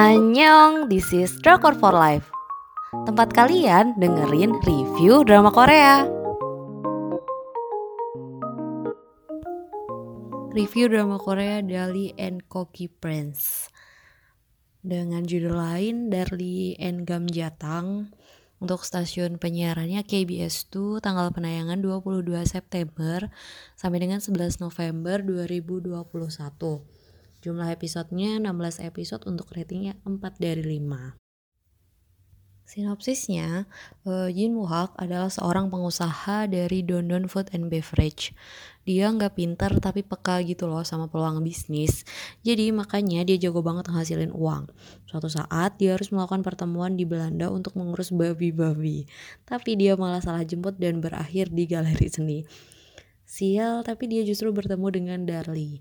Annyeong, this is Drakor for Life. Tempat kalian dengerin review drama Korea. Review drama Korea Dali and Koki Prince. Dengan judul lain Darli and Gamjatang. Untuk stasiun penyiarannya KBS 2 tanggal penayangan 22 September sampai dengan 11 November 2021. Jumlah episodenya 16 episode untuk ratingnya 4 dari 5. Sinopsisnya, uh, Jin Woo-hak adalah seorang pengusaha dari Dondon Food and Beverage. Dia nggak pintar tapi peka gitu loh sama peluang bisnis. Jadi makanya dia jago banget menghasilin uang. Suatu saat dia harus melakukan pertemuan di Belanda untuk mengurus babi-babi. Tapi dia malah salah jemput dan berakhir di galeri seni. Sial, tapi dia justru bertemu dengan Darlie.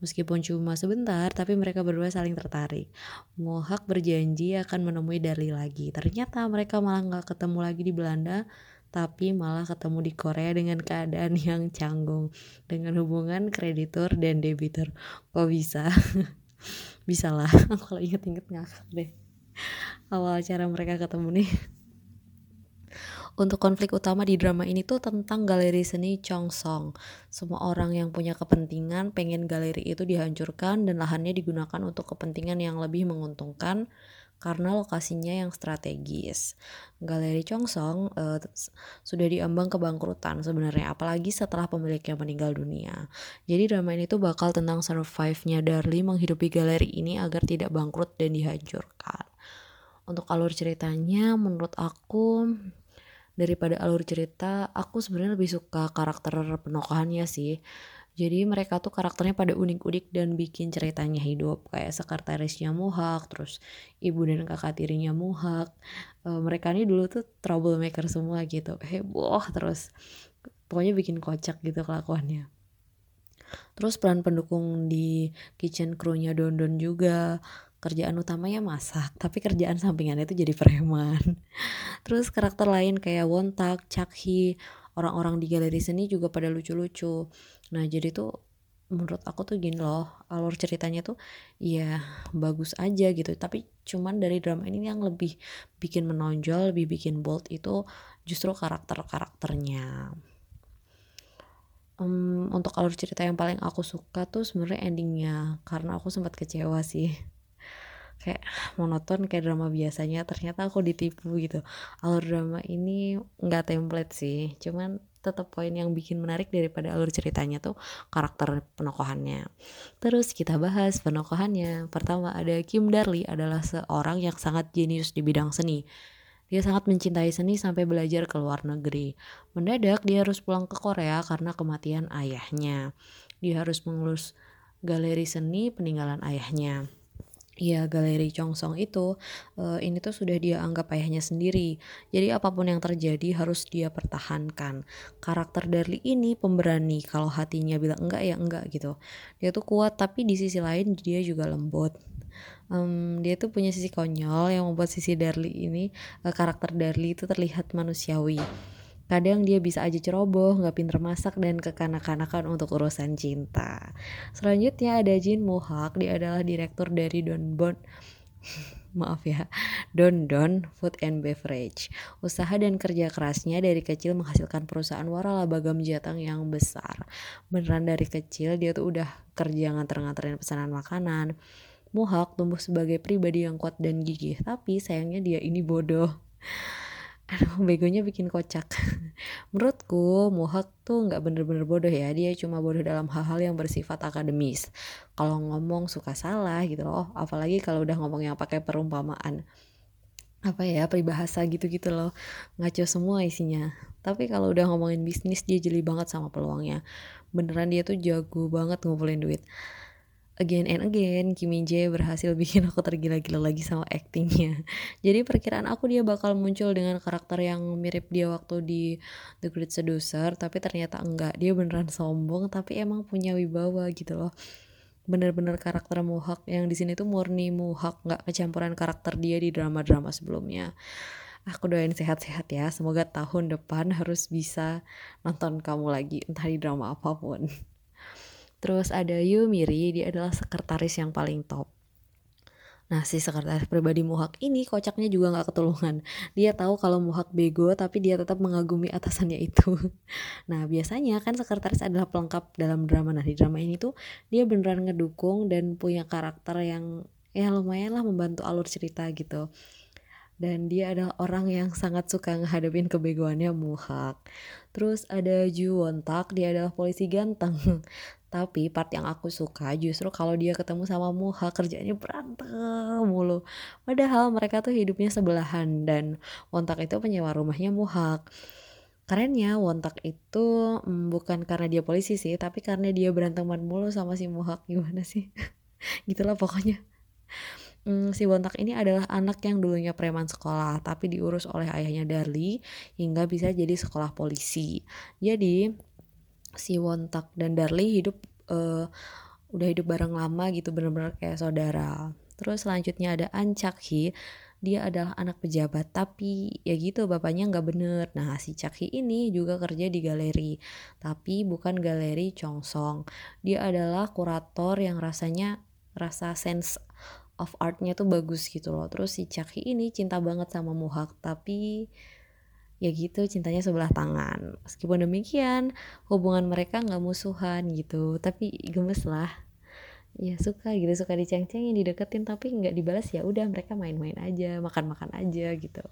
Meskipun cuma sebentar, tapi mereka berdua saling tertarik. Mohak berjanji akan menemui Darli lagi. Ternyata mereka malah nggak ketemu lagi di Belanda, tapi malah ketemu di Korea dengan keadaan yang canggung. Dengan hubungan kreditur dan debitur. Kok bisa? bisa lah, kalau inget-inget ngakak deh. Awal cara mereka ketemu nih untuk konflik utama di drama ini tuh tentang galeri seni Chongsong. Semua orang yang punya kepentingan pengen galeri itu dihancurkan dan lahannya digunakan untuk kepentingan yang lebih menguntungkan karena lokasinya yang strategis. Galeri Chongsong uh, sudah diambang kebangkrutan sebenarnya, apalagi setelah pemiliknya meninggal dunia. Jadi drama ini tuh bakal tentang survive-nya Darlie menghidupi galeri ini agar tidak bangkrut dan dihancurkan. Untuk alur ceritanya, menurut aku daripada alur cerita aku sebenarnya lebih suka karakter penokohannya sih. Jadi mereka tuh karakternya pada unik-unik dan bikin ceritanya hidup. Kayak sekretarisnya Muhak terus ibu dan kakak tirinya Muhak. E, mereka ini dulu tuh troublemaker semua gitu. Heboh terus. Pokoknya bikin kocak gitu kelakuannya. Terus peran pendukung di kitchen crew-nya Don juga kerjaan utamanya masak tapi kerjaan sampingannya itu jadi preman. Terus karakter lain kayak Wontak, Chakhi orang-orang di galeri seni juga pada lucu-lucu. Nah jadi tuh menurut aku tuh gini loh alur ceritanya tuh ya bagus aja gitu. Tapi cuman dari drama ini yang lebih bikin menonjol lebih bikin bold itu justru karakter-karakternya. Um, untuk alur cerita yang paling aku suka tuh sebenarnya endingnya karena aku sempat kecewa sih kayak monoton kayak drama biasanya ternyata aku ditipu gitu alur drama ini nggak template sih cuman tetap poin yang bikin menarik daripada alur ceritanya tuh karakter penokohannya. Terus kita bahas penokohannya. Pertama ada Kim Darli adalah seorang yang sangat jenius di bidang seni. Dia sangat mencintai seni sampai belajar ke luar negeri. Mendadak dia harus pulang ke Korea karena kematian ayahnya. Dia harus mengurus galeri seni peninggalan ayahnya ya galeri Chongsong itu uh, ini tuh sudah dia anggap ayahnya sendiri. Jadi apa pun yang terjadi harus dia pertahankan. Karakter Darli ini pemberani. Kalau hatinya bilang enggak ya enggak gitu. Dia tuh kuat tapi di sisi lain dia juga lembut. Um, dia tuh punya sisi konyol yang membuat sisi Darli ini uh, karakter Darli itu terlihat manusiawi Kadang dia bisa aja ceroboh, nggak pinter masak, dan kekanak-kanakan untuk urusan cinta. Selanjutnya ada Jin Mohak, dia adalah direktur dari Don Bon maaf ya, Don Don Food and Beverage. Usaha dan kerja kerasnya dari kecil menghasilkan perusahaan waralaba jatang yang besar. Beneran dari kecil dia tuh udah kerja nganter-nganterin pesanan makanan. Mohak tumbuh sebagai pribadi yang kuat dan gigih, tapi sayangnya dia ini bodoh aduh begonya bikin kocak. Menurutku Mohak tuh nggak bener-bener bodoh ya. Dia cuma bodoh dalam hal-hal yang bersifat akademis. Kalau ngomong suka salah gitu loh. Apalagi kalau udah ngomong yang pakai perumpamaan. Apa ya peribahasa gitu-gitu loh. Ngaco semua isinya. Tapi kalau udah ngomongin bisnis dia jeli banget sama peluangnya. Beneran dia tuh jago banget ngumpulin duit again and again Kim Min Jae berhasil bikin aku tergila-gila lagi sama aktingnya jadi perkiraan aku dia bakal muncul dengan karakter yang mirip dia waktu di The Great Seducer tapi ternyata enggak. Dia beneran sombong tapi emang punya wibawa gitu loh. Bener-bener karakter Mohawk yang di sini tuh murni Mohawk nggak kecampuran karakter dia di drama-drama sebelumnya. Aku doain sehat-sehat ya semoga tahun depan harus bisa nonton kamu lagi entah di drama apa pun Terus ada Yu Miri, dia adalah sekretaris yang paling top. Nah si sekretaris pribadi Muhak ini kocaknya juga gak ketulungan. Dia tahu kalau Muhak bego tapi dia tetap mengagumi atasannya itu. Nah biasanya kan sekretaris adalah pelengkap dalam drama. Nah di drama ini tuh dia beneran ngedukung dan punya karakter yang ya lumayan lah membantu alur cerita gitu dan dia adalah orang yang sangat suka ngehadapin kebegoannya Muhak. Terus ada Ju Wontak, dia adalah polisi ganteng. Tapi part yang aku suka justru kalau dia ketemu sama Muhak kerjanya berantem mulu. Padahal mereka tuh hidupnya sebelahan dan Wontak itu penyewa rumahnya Muhak. Kerennya Wontak itu mm, bukan karena dia polisi sih, tapi karena dia beranteman mulu sama si Muhak gimana sih? Gitulah pokoknya. Hmm, si Bontak ini adalah anak yang dulunya preman sekolah, tapi diurus oleh ayahnya Darli hingga bisa jadi sekolah polisi. Jadi si Wontak dan Darli hidup uh, udah hidup bareng lama gitu, bener-bener kayak saudara. Terus selanjutnya ada Ancakhi, dia adalah anak pejabat tapi ya gitu bapaknya nggak bener nah si Cakhi ini juga kerja di galeri tapi bukan galeri Chongsong dia adalah kurator yang rasanya rasa sense of artnya tuh bagus gitu loh. Terus si Chucky ini cinta banget sama Muhak tapi ya gitu cintanya sebelah tangan. Meskipun demikian hubungan mereka nggak musuhan gitu. Tapi gemes lah. Ya suka gitu suka diceng-cengin dideketin tapi nggak dibalas ya udah mereka main-main aja makan-makan aja gitu.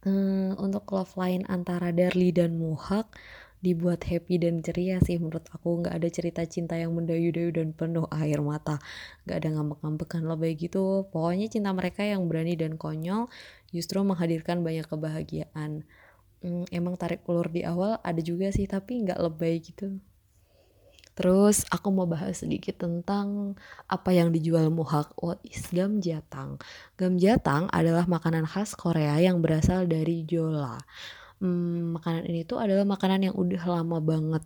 Hmm, untuk love line antara Darli dan Muhak dibuat happy dan ceria sih menurut aku. Nggak ada cerita cinta yang mendayu-dayu dan penuh air mata. Nggak ada ngambek-ngambekan lebay gitu. Pokoknya cinta mereka yang berani dan konyol justru menghadirkan banyak kebahagiaan. Hmm, emang tarik ulur di awal ada juga sih tapi nggak lebay gitu. Terus aku mau bahas sedikit tentang apa yang dijual Muhak. What is gamjatang? Gamjatang adalah makanan khas Korea yang berasal dari Jola hmm, makanan ini tuh adalah makanan yang udah lama banget.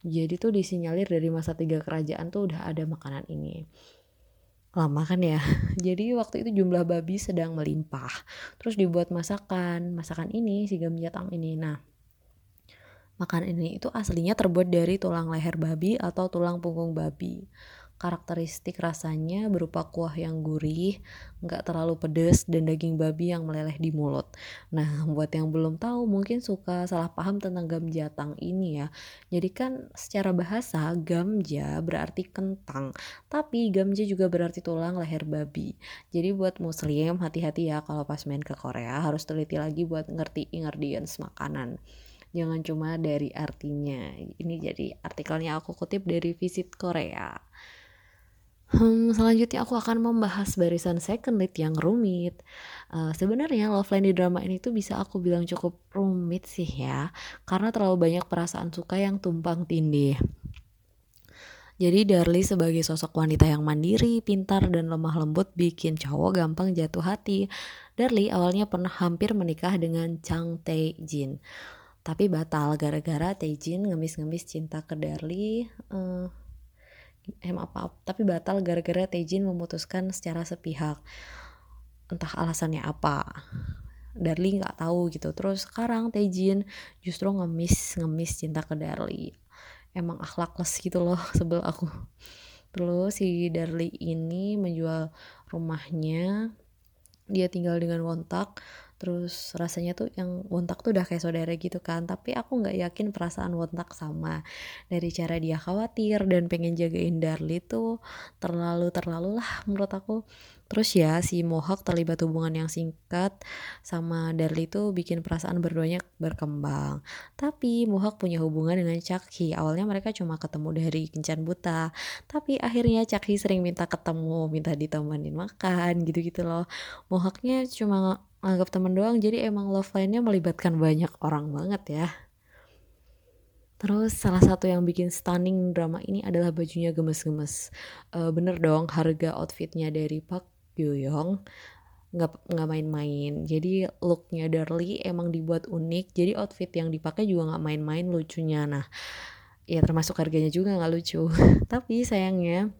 Jadi tuh disinyalir dari masa tiga kerajaan tuh udah ada makanan ini. Lama kan ya. Jadi waktu itu jumlah babi sedang melimpah. Terus dibuat masakan. Masakan ini si gamjatang ini. Nah, makanan ini itu aslinya terbuat dari tulang leher babi atau tulang punggung babi karakteristik rasanya berupa kuah yang gurih, nggak terlalu pedas, dan daging babi yang meleleh di mulut. Nah, buat yang belum tahu mungkin suka salah paham tentang gamjatang ini ya. Jadi kan secara bahasa gamja berarti kentang, tapi gamja juga berarti tulang leher babi. Jadi buat muslim hati-hati ya kalau pas main ke Korea harus teliti lagi buat ngerti ingredients makanan jangan cuma dari artinya. Ini jadi artikelnya aku kutip dari Visit Korea. Hmm, selanjutnya aku akan membahas barisan second lead yang rumit. Uh, sebenarnya love line di drama ini tuh bisa aku bilang cukup rumit sih ya, karena terlalu banyak perasaan suka yang tumpang tindih. Jadi Darly sebagai sosok wanita yang mandiri, pintar, dan lemah lembut bikin cowok gampang jatuh hati. Darly awalnya pernah hampir menikah dengan Chang Tae Jin. Tapi batal gara-gara Tae Jin ngemis-ngemis cinta ke Darly. Uh, eh maaf, maaf tapi batal gara-gara Taejin memutuskan secara sepihak. Entah alasannya apa. Darli nggak tahu gitu. Terus sekarang Taejin justru ngemis ngemis cinta ke Darli emang akhlakless gitu loh sebel aku. Terus si Darli ini menjual rumahnya. Dia tinggal dengan Wontak terus rasanya tuh yang Wontak tuh udah kayak saudara gitu kan. Tapi aku nggak yakin perasaan Wontak sama dari cara dia khawatir dan pengen jagain Darli tuh terlalu terlalu lah menurut aku terus ya si Mohawk terlibat hubungan yang singkat sama Darli tuh bikin perasaan berduanya berkembang. Tapi Mohawk punya hubungan dengan Chucky awalnya mereka cuma ketemu dari kencan buta. Tapi akhirnya Chucky sering minta ketemu minta ditemenin makan gitu-gitu loh. Mohawknya cuma anggap teman doang jadi emang love line-nya melibatkan banyak orang banget ya. Terus salah satu yang bikin stunning drama ini adalah bajunya gemes-gemes. Uh, bener dong harga outfitnya dari Park Yoyong nggak nggak main-main. Jadi looknya Darlie emang dibuat unik. Jadi outfit yang dipakai juga nggak main-main lucunya. Nah ya termasuk harganya juga nggak lucu. Tapi sayangnya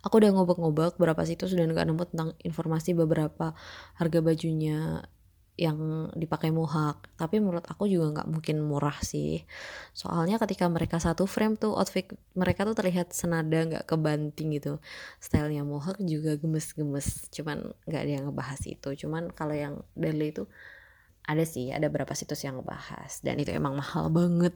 Aku udah ngobak-ngobak berapa situs dan gak nemu tentang informasi beberapa harga bajunya yang dipakai mohawk. Tapi menurut aku juga nggak mungkin murah sih. Soalnya ketika mereka satu frame tuh outfit mereka tuh terlihat senada nggak kebanting gitu. Stylenya mohawk juga gemes-gemes. Cuman nggak ada yang ngebahas itu. Cuman kalau yang daily itu ada sih ada berapa situs yang ngebahas. Dan itu emang mahal banget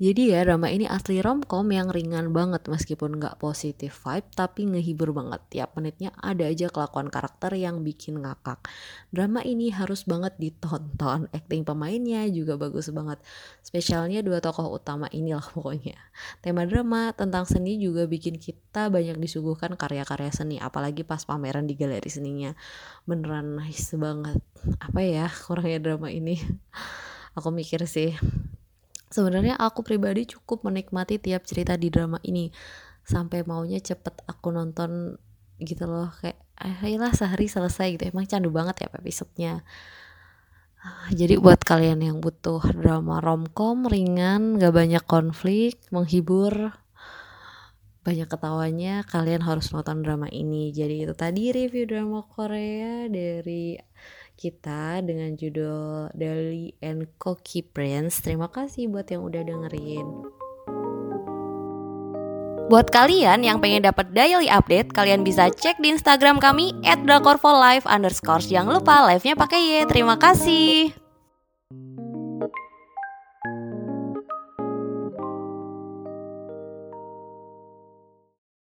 jadi ya drama ini asli romcom yang ringan banget meskipun nggak positif vibe tapi ngehibur banget. Tiap menitnya ada aja kelakuan karakter yang bikin ngakak. Drama ini harus banget ditonton. Acting pemainnya juga bagus banget. Spesialnya dua tokoh utama inilah pokoknya. Tema drama tentang seni juga bikin kita banyak disuguhkan karya-karya seni. Apalagi pas pameran di galeri seninya. Beneran nice banget. Apa ya kurangnya drama ini? Aku mikir sih Sebenarnya aku pribadi cukup menikmati tiap cerita di drama ini. Sampai maunya cepet aku nonton gitu loh kayak ayolah sehari selesai gitu. Emang candu banget ya episodenya. Jadi buat kalian yang butuh drama romcom ringan gak banyak konflik menghibur banyak ketawanya kalian harus nonton drama ini. Jadi itu tadi review drama Korea dari kita dengan judul Dali and Cocky Prince. Terima kasih buat yang udah dengerin. Buat kalian yang pengen dapat daily update, kalian bisa cek di Instagram kami @drakorfolive. Jangan lupa live-nya pakai Y. Terima kasih.